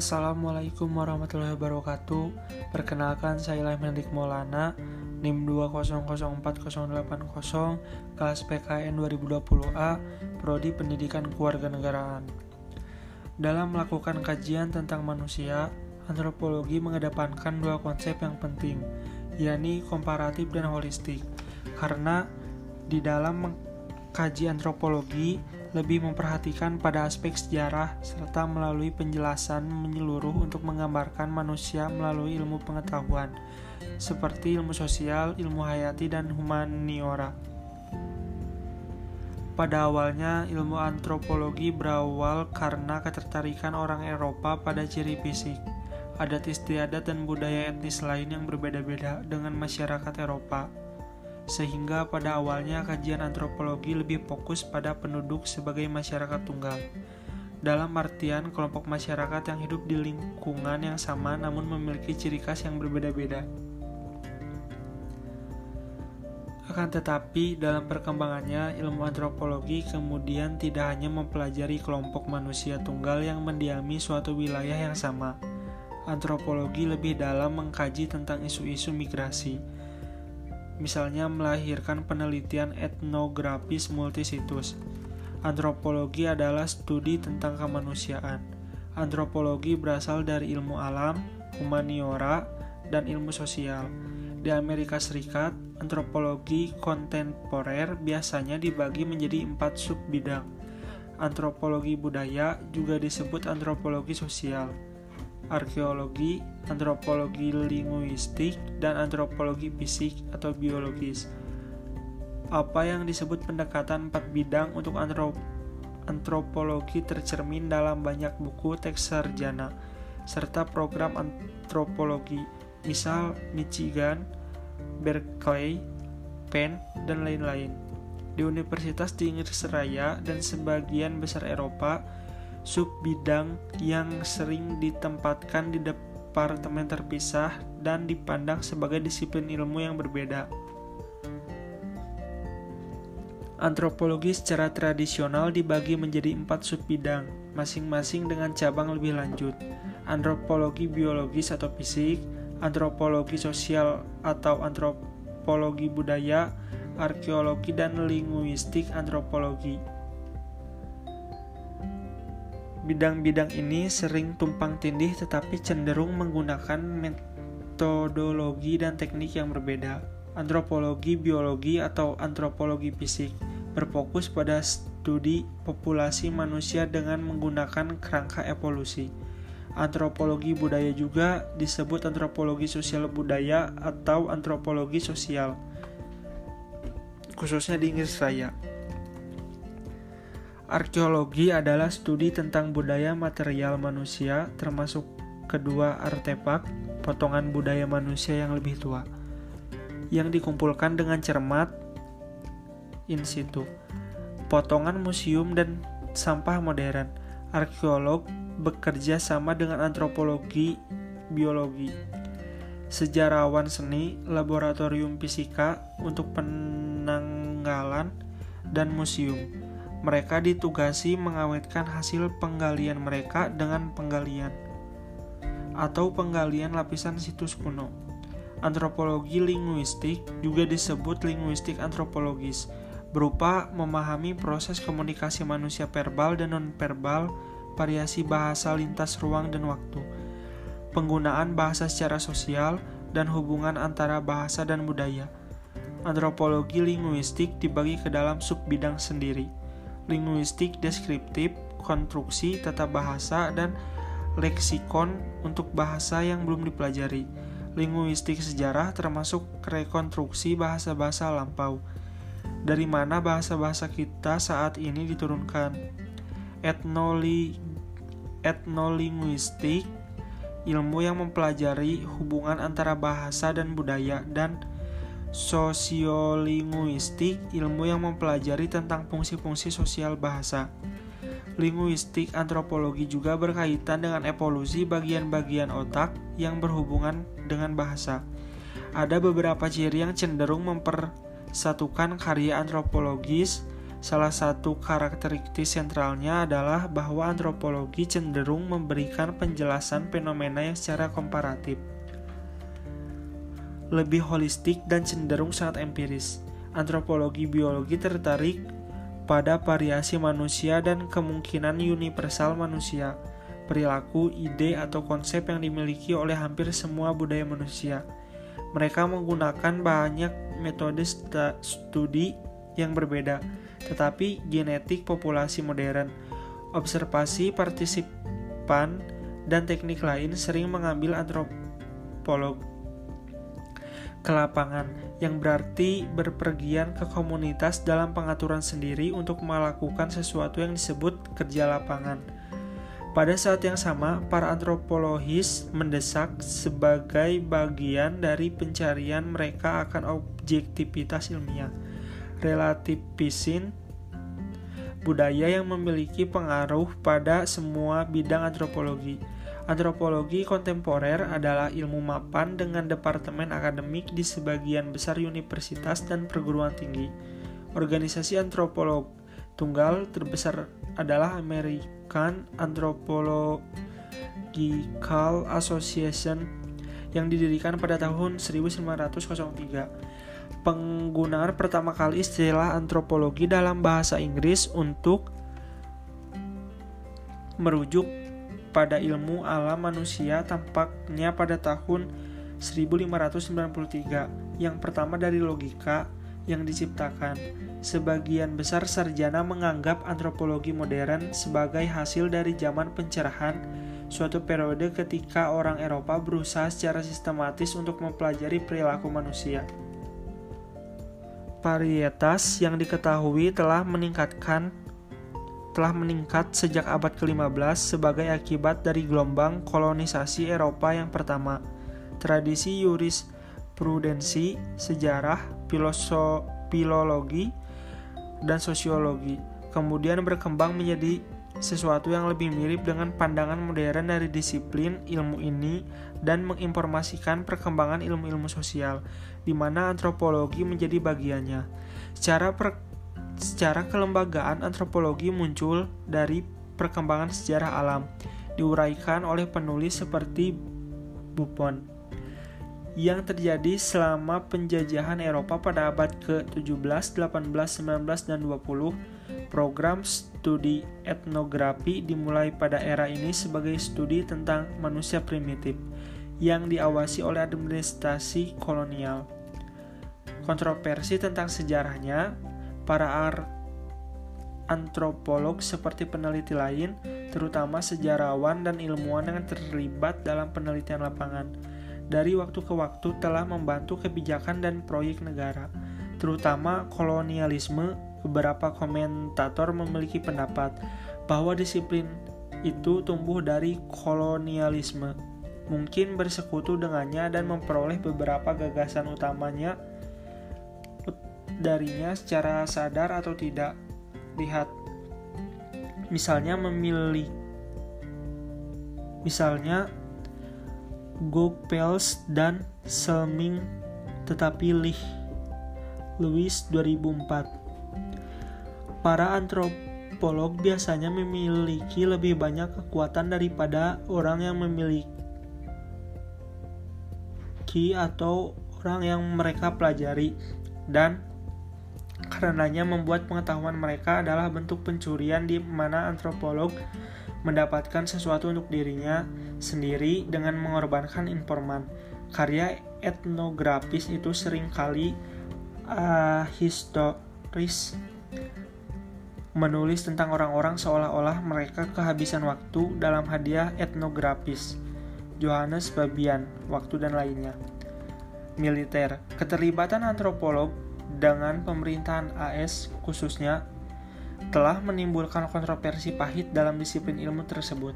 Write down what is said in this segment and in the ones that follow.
Assalamualaikum warahmatullahi wabarakatuh. Perkenalkan saya Ilham Hendik Maulana NIM 2004080 Kelas PKN 2020A Prodi Pendidikan Kewarganegaraan. Dalam melakukan kajian tentang manusia Antropologi mengedepankan dua konsep yang penting yakni komparatif dan holistik. Karena di dalam mengkaji antropologi lebih memperhatikan pada aspek sejarah serta melalui penjelasan menyeluruh untuk menggambarkan manusia melalui ilmu pengetahuan seperti ilmu sosial, ilmu hayati, dan humaniora. Pada awalnya, ilmu antropologi berawal karena ketertarikan orang Eropa pada ciri fisik, adat istiadat dan budaya etnis lain yang berbeda-beda dengan masyarakat Eropa sehingga pada awalnya kajian antropologi lebih fokus pada penduduk sebagai masyarakat tunggal. Dalam artian kelompok masyarakat yang hidup di lingkungan yang sama namun memiliki ciri khas yang berbeda-beda. Akan tetapi, dalam perkembangannya, ilmu antropologi kemudian tidak hanya mempelajari kelompok manusia tunggal yang mendiami suatu wilayah yang sama. Antropologi lebih dalam mengkaji tentang isu-isu migrasi, misalnya melahirkan penelitian etnografis multisitus. Antropologi adalah studi tentang kemanusiaan. Antropologi berasal dari ilmu alam, humaniora, dan ilmu sosial. Di Amerika Serikat, antropologi kontemporer biasanya dibagi menjadi empat sub bidang. Antropologi budaya juga disebut antropologi sosial arkeologi, antropologi linguistik, dan antropologi fisik atau biologis. Apa yang disebut pendekatan empat bidang untuk antrop antropologi tercermin dalam banyak buku teks sarjana serta program antropologi, misal Michigan, Berkeley, Penn, dan lain-lain. Di universitas di Inggris Raya dan sebagian besar Eropa, sub bidang yang sering ditempatkan di departemen terpisah dan dipandang sebagai disiplin ilmu yang berbeda. Antropologi secara tradisional dibagi menjadi empat sub bidang, masing-masing dengan cabang lebih lanjut. Antropologi biologis atau fisik, antropologi sosial atau antropologi budaya, arkeologi dan linguistik antropologi. Bidang-bidang ini sering tumpang tindih tetapi cenderung menggunakan metodologi dan teknik yang berbeda. Antropologi biologi atau antropologi fisik berfokus pada studi populasi manusia dengan menggunakan kerangka evolusi. Antropologi budaya juga disebut antropologi sosial budaya atau antropologi sosial, khususnya di Inggris Raya. Arkeologi adalah studi tentang budaya material manusia, termasuk kedua artefak potongan budaya manusia yang lebih tua, yang dikumpulkan dengan cermat in situ. Potongan museum dan sampah modern. Arkeolog bekerja sama dengan antropologi biologi. Sejarawan seni, laboratorium fisika untuk penanggalan dan museum mereka ditugasi mengawetkan hasil penggalian mereka dengan penggalian atau penggalian lapisan situs kuno. Antropologi linguistik juga disebut linguistik antropologis, berupa memahami proses komunikasi manusia verbal dan nonverbal, variasi bahasa lintas ruang dan waktu, penggunaan bahasa secara sosial, dan hubungan antara bahasa dan budaya. Antropologi linguistik dibagi ke dalam sub bidang sendiri linguistik deskriptif, konstruksi tata bahasa, dan leksikon untuk bahasa yang belum dipelajari. Linguistik sejarah termasuk rekonstruksi bahasa-bahasa lampau. Dari mana bahasa-bahasa kita saat ini diturunkan? Etnoli etnolinguistik ilmu yang mempelajari hubungan antara bahasa dan budaya dan Sosiolinguistik, ilmu yang mempelajari tentang fungsi-fungsi sosial bahasa. Linguistik antropologi juga berkaitan dengan evolusi bagian-bagian otak yang berhubungan dengan bahasa. Ada beberapa ciri yang cenderung mempersatukan karya antropologis Salah satu karakteristik sentralnya adalah bahwa antropologi cenderung memberikan penjelasan fenomena yang secara komparatif, lebih holistik dan cenderung sangat empiris. Antropologi biologi tertarik pada variasi manusia dan kemungkinan universal manusia, perilaku, ide, atau konsep yang dimiliki oleh hampir semua budaya manusia. Mereka menggunakan banyak metode studi yang berbeda, tetapi genetik populasi modern, observasi partisipan, dan teknik lain sering mengambil antropolog ke lapangan, yang berarti berpergian ke komunitas dalam pengaturan sendiri untuk melakukan sesuatu yang disebut kerja lapangan. Pada saat yang sama, para antropologis mendesak sebagai bagian dari pencarian mereka akan objektivitas ilmiah relativisin budaya yang memiliki pengaruh pada semua bidang antropologi. Antropologi kontemporer adalah ilmu mapan dengan departemen akademik di sebagian besar universitas dan perguruan tinggi. Organisasi antropolog tunggal terbesar adalah American Anthropological Association yang didirikan pada tahun 1903 penggunaan pertama kali istilah antropologi dalam bahasa Inggris untuk merujuk pada ilmu alam manusia tampaknya pada tahun 1593 yang pertama dari logika yang diciptakan. Sebagian besar sarjana menganggap antropologi modern sebagai hasil dari zaman pencerahan, suatu periode ketika orang Eropa berusaha secara sistematis untuk mempelajari perilaku manusia. Varietas yang diketahui telah meningkatkan telah meningkat sejak abad ke-15 sebagai akibat dari gelombang kolonisasi Eropa yang pertama. Tradisi prudensi, sejarah, filoso, filologi, dan sosiologi kemudian berkembang menjadi sesuatu yang lebih mirip dengan pandangan modern dari disiplin ilmu ini dan menginformasikan perkembangan ilmu-ilmu sosial di mana antropologi menjadi bagiannya. Secara secara kelembagaan antropologi muncul dari perkembangan sejarah alam, diuraikan oleh penulis seperti Buffon yang terjadi selama penjajahan Eropa pada abad ke-17, 18, 19, dan 20. Program studi etnografi dimulai pada era ini sebagai studi tentang manusia primitif yang diawasi oleh administrasi kolonial. Kontroversi tentang sejarahnya, para antropolog seperti peneliti lain, terutama sejarawan dan ilmuwan yang terlibat dalam penelitian lapangan, dari waktu ke waktu telah membantu kebijakan dan proyek negara, terutama kolonialisme. Beberapa komentator memiliki pendapat bahwa disiplin itu tumbuh dari kolonialisme mungkin bersekutu dengannya dan memperoleh beberapa gagasan utamanya darinya secara sadar atau tidak. Lihat, misalnya memilih, misalnya Gopels dan Selming tetapi Lih Louis 2004 Para antropolog biasanya memiliki lebih banyak kekuatan daripada orang yang memiliki atau orang yang mereka pelajari. Dan karenanya membuat pengetahuan mereka adalah bentuk pencurian di mana antropolog mendapatkan sesuatu untuk dirinya sendiri dengan mengorbankan informan. Karya etnografis itu sering kali uh, historis menulis tentang orang-orang seolah-olah mereka kehabisan waktu dalam hadiah etnografis. Johannes Fabian, waktu dan lainnya. Militer, keterlibatan antropolog dengan pemerintahan AS khususnya telah menimbulkan kontroversi pahit dalam disiplin ilmu tersebut.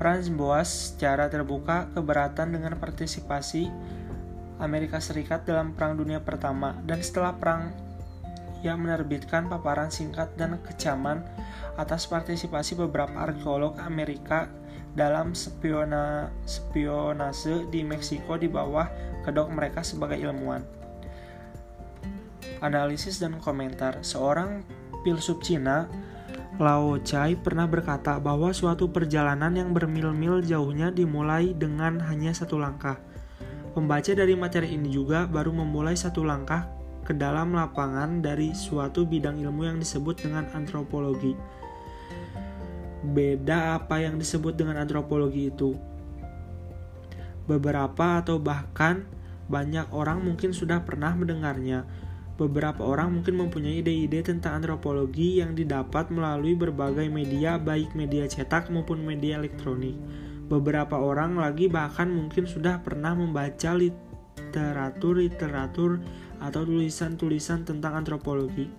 Franz Boas secara terbuka keberatan dengan partisipasi Amerika Serikat dalam Perang Dunia Pertama dan setelah perang ia menerbitkan paparan singkat dan kecaman atas partisipasi beberapa arkeolog Amerika dalam spiona, spionase di Meksiko di bawah kedok mereka sebagai ilmuwan. Analisis dan komentar Seorang filsuf Cina, Lao Chai pernah berkata bahwa suatu perjalanan yang bermil-mil jauhnya dimulai dengan hanya satu langkah. Pembaca dari materi ini juga baru memulai satu langkah ke dalam lapangan dari suatu bidang ilmu yang disebut dengan antropologi. Beda apa yang disebut dengan antropologi itu? Beberapa atau bahkan banyak orang mungkin sudah pernah mendengarnya. Beberapa orang mungkin mempunyai ide-ide tentang antropologi yang didapat melalui berbagai media, baik media cetak maupun media elektronik. Beberapa orang lagi bahkan mungkin sudah pernah membaca literatur-literatur atau tulisan-tulisan tentang antropologi.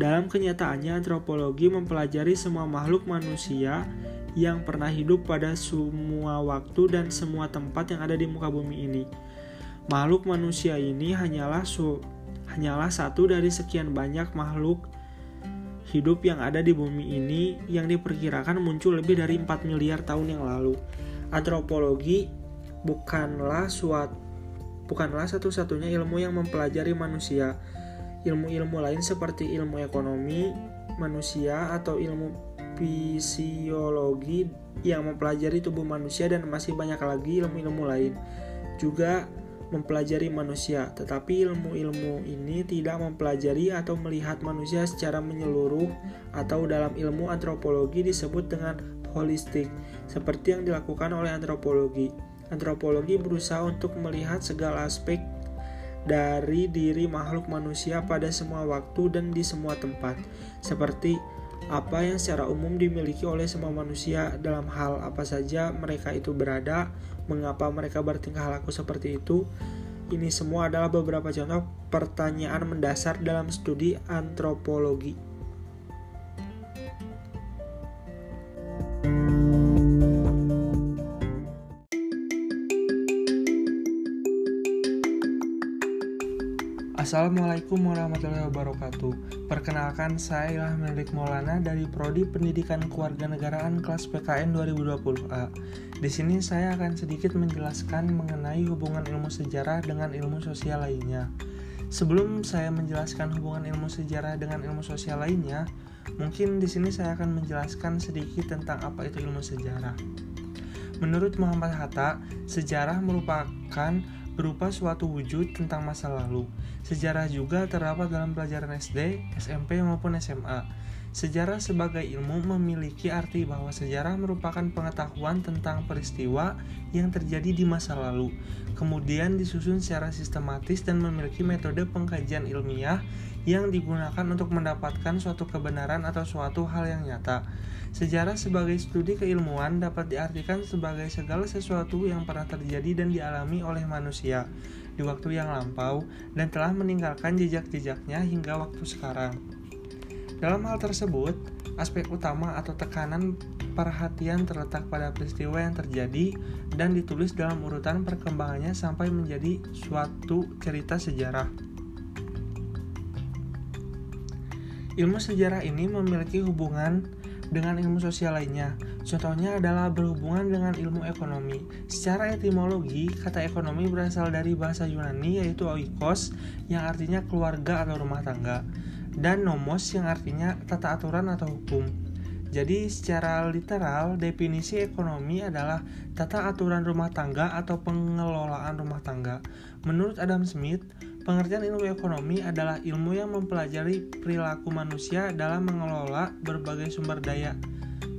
Dalam kenyataannya, antropologi mempelajari semua makhluk manusia yang pernah hidup pada semua waktu dan semua tempat yang ada di muka bumi ini. Makhluk manusia ini hanyalah hanyalah satu dari sekian banyak makhluk hidup yang ada di bumi ini yang diperkirakan muncul lebih dari 4 miliar tahun yang lalu. Antropologi bukanlah suatu bukanlah satu-satunya ilmu yang mempelajari manusia. Ilmu-ilmu lain seperti ilmu ekonomi manusia atau ilmu fisiologi yang mempelajari tubuh manusia dan masih banyak lagi ilmu-ilmu lain juga mempelajari manusia, tetapi ilmu-ilmu ini tidak mempelajari atau melihat manusia secara menyeluruh atau dalam ilmu antropologi disebut dengan holistik, seperti yang dilakukan oleh antropologi. Antropologi berusaha untuk melihat segala aspek dari diri makhluk manusia pada semua waktu dan di semua tempat, seperti apa yang secara umum dimiliki oleh semua manusia dalam hal apa saja mereka itu berada, mengapa mereka bertingkah laku seperti itu. Ini semua adalah beberapa contoh pertanyaan mendasar dalam studi antropologi. Assalamualaikum warahmatullahi wabarakatuh. Perkenalkan saya Ilham Melik Maulana dari Prodi Pendidikan Kewarganegaraan kelas PKN 2020A. Di sini saya akan sedikit menjelaskan mengenai hubungan ilmu sejarah dengan ilmu sosial lainnya. Sebelum saya menjelaskan hubungan ilmu sejarah dengan ilmu sosial lainnya, mungkin di sini saya akan menjelaskan sedikit tentang apa itu ilmu sejarah. Menurut Muhammad Hatta, sejarah merupakan berupa suatu wujud tentang masa lalu. Sejarah juga terdapat dalam pelajaran SD, SMP, maupun SMA. Sejarah sebagai ilmu memiliki arti bahwa sejarah merupakan pengetahuan tentang peristiwa yang terjadi di masa lalu, kemudian disusun secara sistematis dan memiliki metode pengkajian ilmiah yang digunakan untuk mendapatkan suatu kebenaran atau suatu hal yang nyata. Sejarah sebagai studi keilmuan dapat diartikan sebagai segala sesuatu yang pernah terjadi dan dialami oleh manusia di waktu yang lampau dan telah meninggalkan jejak-jejaknya hingga waktu sekarang. Dalam hal tersebut, aspek utama atau tekanan perhatian terletak pada peristiwa yang terjadi dan ditulis dalam urutan perkembangannya sampai menjadi suatu cerita sejarah. Ilmu sejarah ini memiliki hubungan dengan ilmu sosial lainnya. Contohnya adalah berhubungan dengan ilmu ekonomi. Secara etimologi, kata ekonomi berasal dari bahasa Yunani yaitu oikos yang artinya keluarga atau rumah tangga dan nomos yang artinya tata aturan atau hukum. Jadi secara literal definisi ekonomi adalah tata aturan rumah tangga atau pengelolaan rumah tangga. Menurut Adam Smith, Pengertian ilmu ekonomi adalah ilmu yang mempelajari perilaku manusia dalam mengelola berbagai sumber daya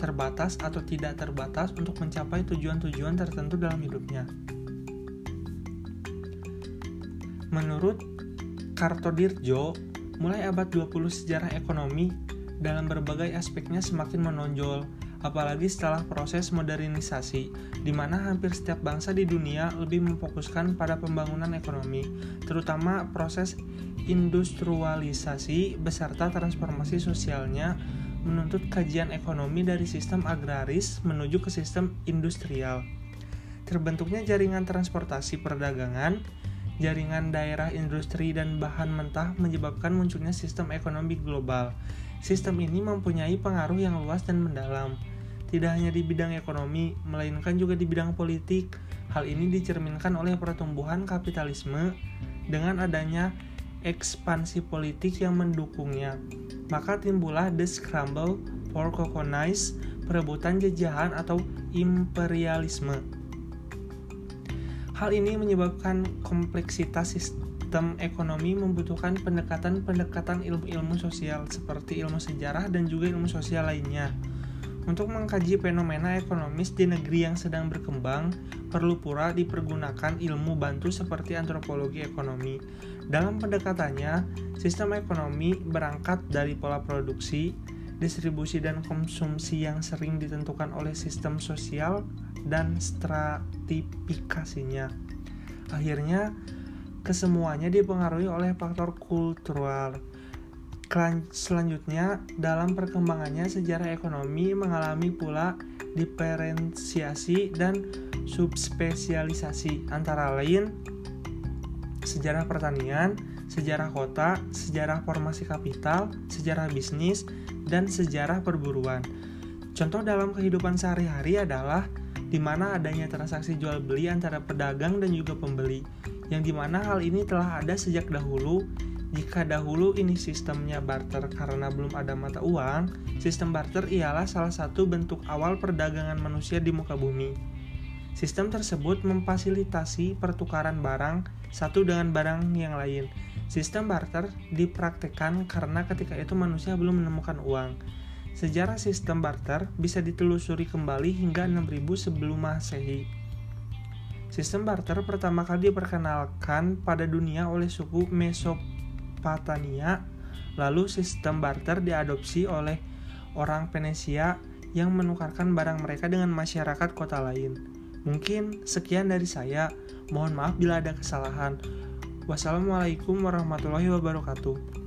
terbatas atau tidak terbatas untuk mencapai tujuan-tujuan tertentu dalam hidupnya. Menurut Kartodirjo, mulai abad 20 sejarah ekonomi dalam berbagai aspeknya semakin menonjol apalagi setelah proses modernisasi, di mana hampir setiap bangsa di dunia lebih memfokuskan pada pembangunan ekonomi, terutama proses industrialisasi beserta transformasi sosialnya menuntut kajian ekonomi dari sistem agraris menuju ke sistem industrial. Terbentuknya jaringan transportasi perdagangan, jaringan daerah industri dan bahan mentah menyebabkan munculnya sistem ekonomi global. Sistem ini mempunyai pengaruh yang luas dan mendalam, tidak hanya di bidang ekonomi, melainkan juga di bidang politik. Hal ini dicerminkan oleh pertumbuhan kapitalisme dengan adanya ekspansi politik yang mendukungnya. Maka timbullah the scramble for colonize, perebutan jajahan atau imperialisme. Hal ini menyebabkan kompleksitas sistem ekonomi membutuhkan pendekatan-pendekatan ilmu-ilmu sosial seperti ilmu sejarah dan juga ilmu sosial lainnya. Untuk mengkaji fenomena ekonomis di negeri yang sedang berkembang, perlu pula dipergunakan ilmu bantu seperti antropologi ekonomi. Dalam pendekatannya, sistem ekonomi berangkat dari pola produksi, distribusi dan konsumsi yang sering ditentukan oleh sistem sosial dan stratifikasinya. Akhirnya, kesemuanya dipengaruhi oleh faktor kultural Selanjutnya, dalam perkembangannya sejarah ekonomi mengalami pula diferensiasi dan subspesialisasi antara lain sejarah pertanian, sejarah kota, sejarah formasi kapital, sejarah bisnis, dan sejarah perburuan. Contoh dalam kehidupan sehari-hari adalah di mana adanya transaksi jual beli antara pedagang dan juga pembeli, yang di mana hal ini telah ada sejak dahulu jika dahulu ini sistemnya barter karena belum ada mata uang, sistem barter ialah salah satu bentuk awal perdagangan manusia di muka bumi. Sistem tersebut memfasilitasi pertukaran barang satu dengan barang yang lain. Sistem barter dipraktekkan karena ketika itu manusia belum menemukan uang. Sejarah sistem barter bisa ditelusuri kembali hingga 6000 sebelum Masehi. Sistem barter pertama kali diperkenalkan pada dunia oleh suku Mesopotamia lalu sistem barter diadopsi oleh orang Venesia yang menukarkan barang mereka dengan masyarakat kota lain. Mungkin sekian dari saya. Mohon maaf bila ada kesalahan. Wassalamualaikum warahmatullahi wabarakatuh.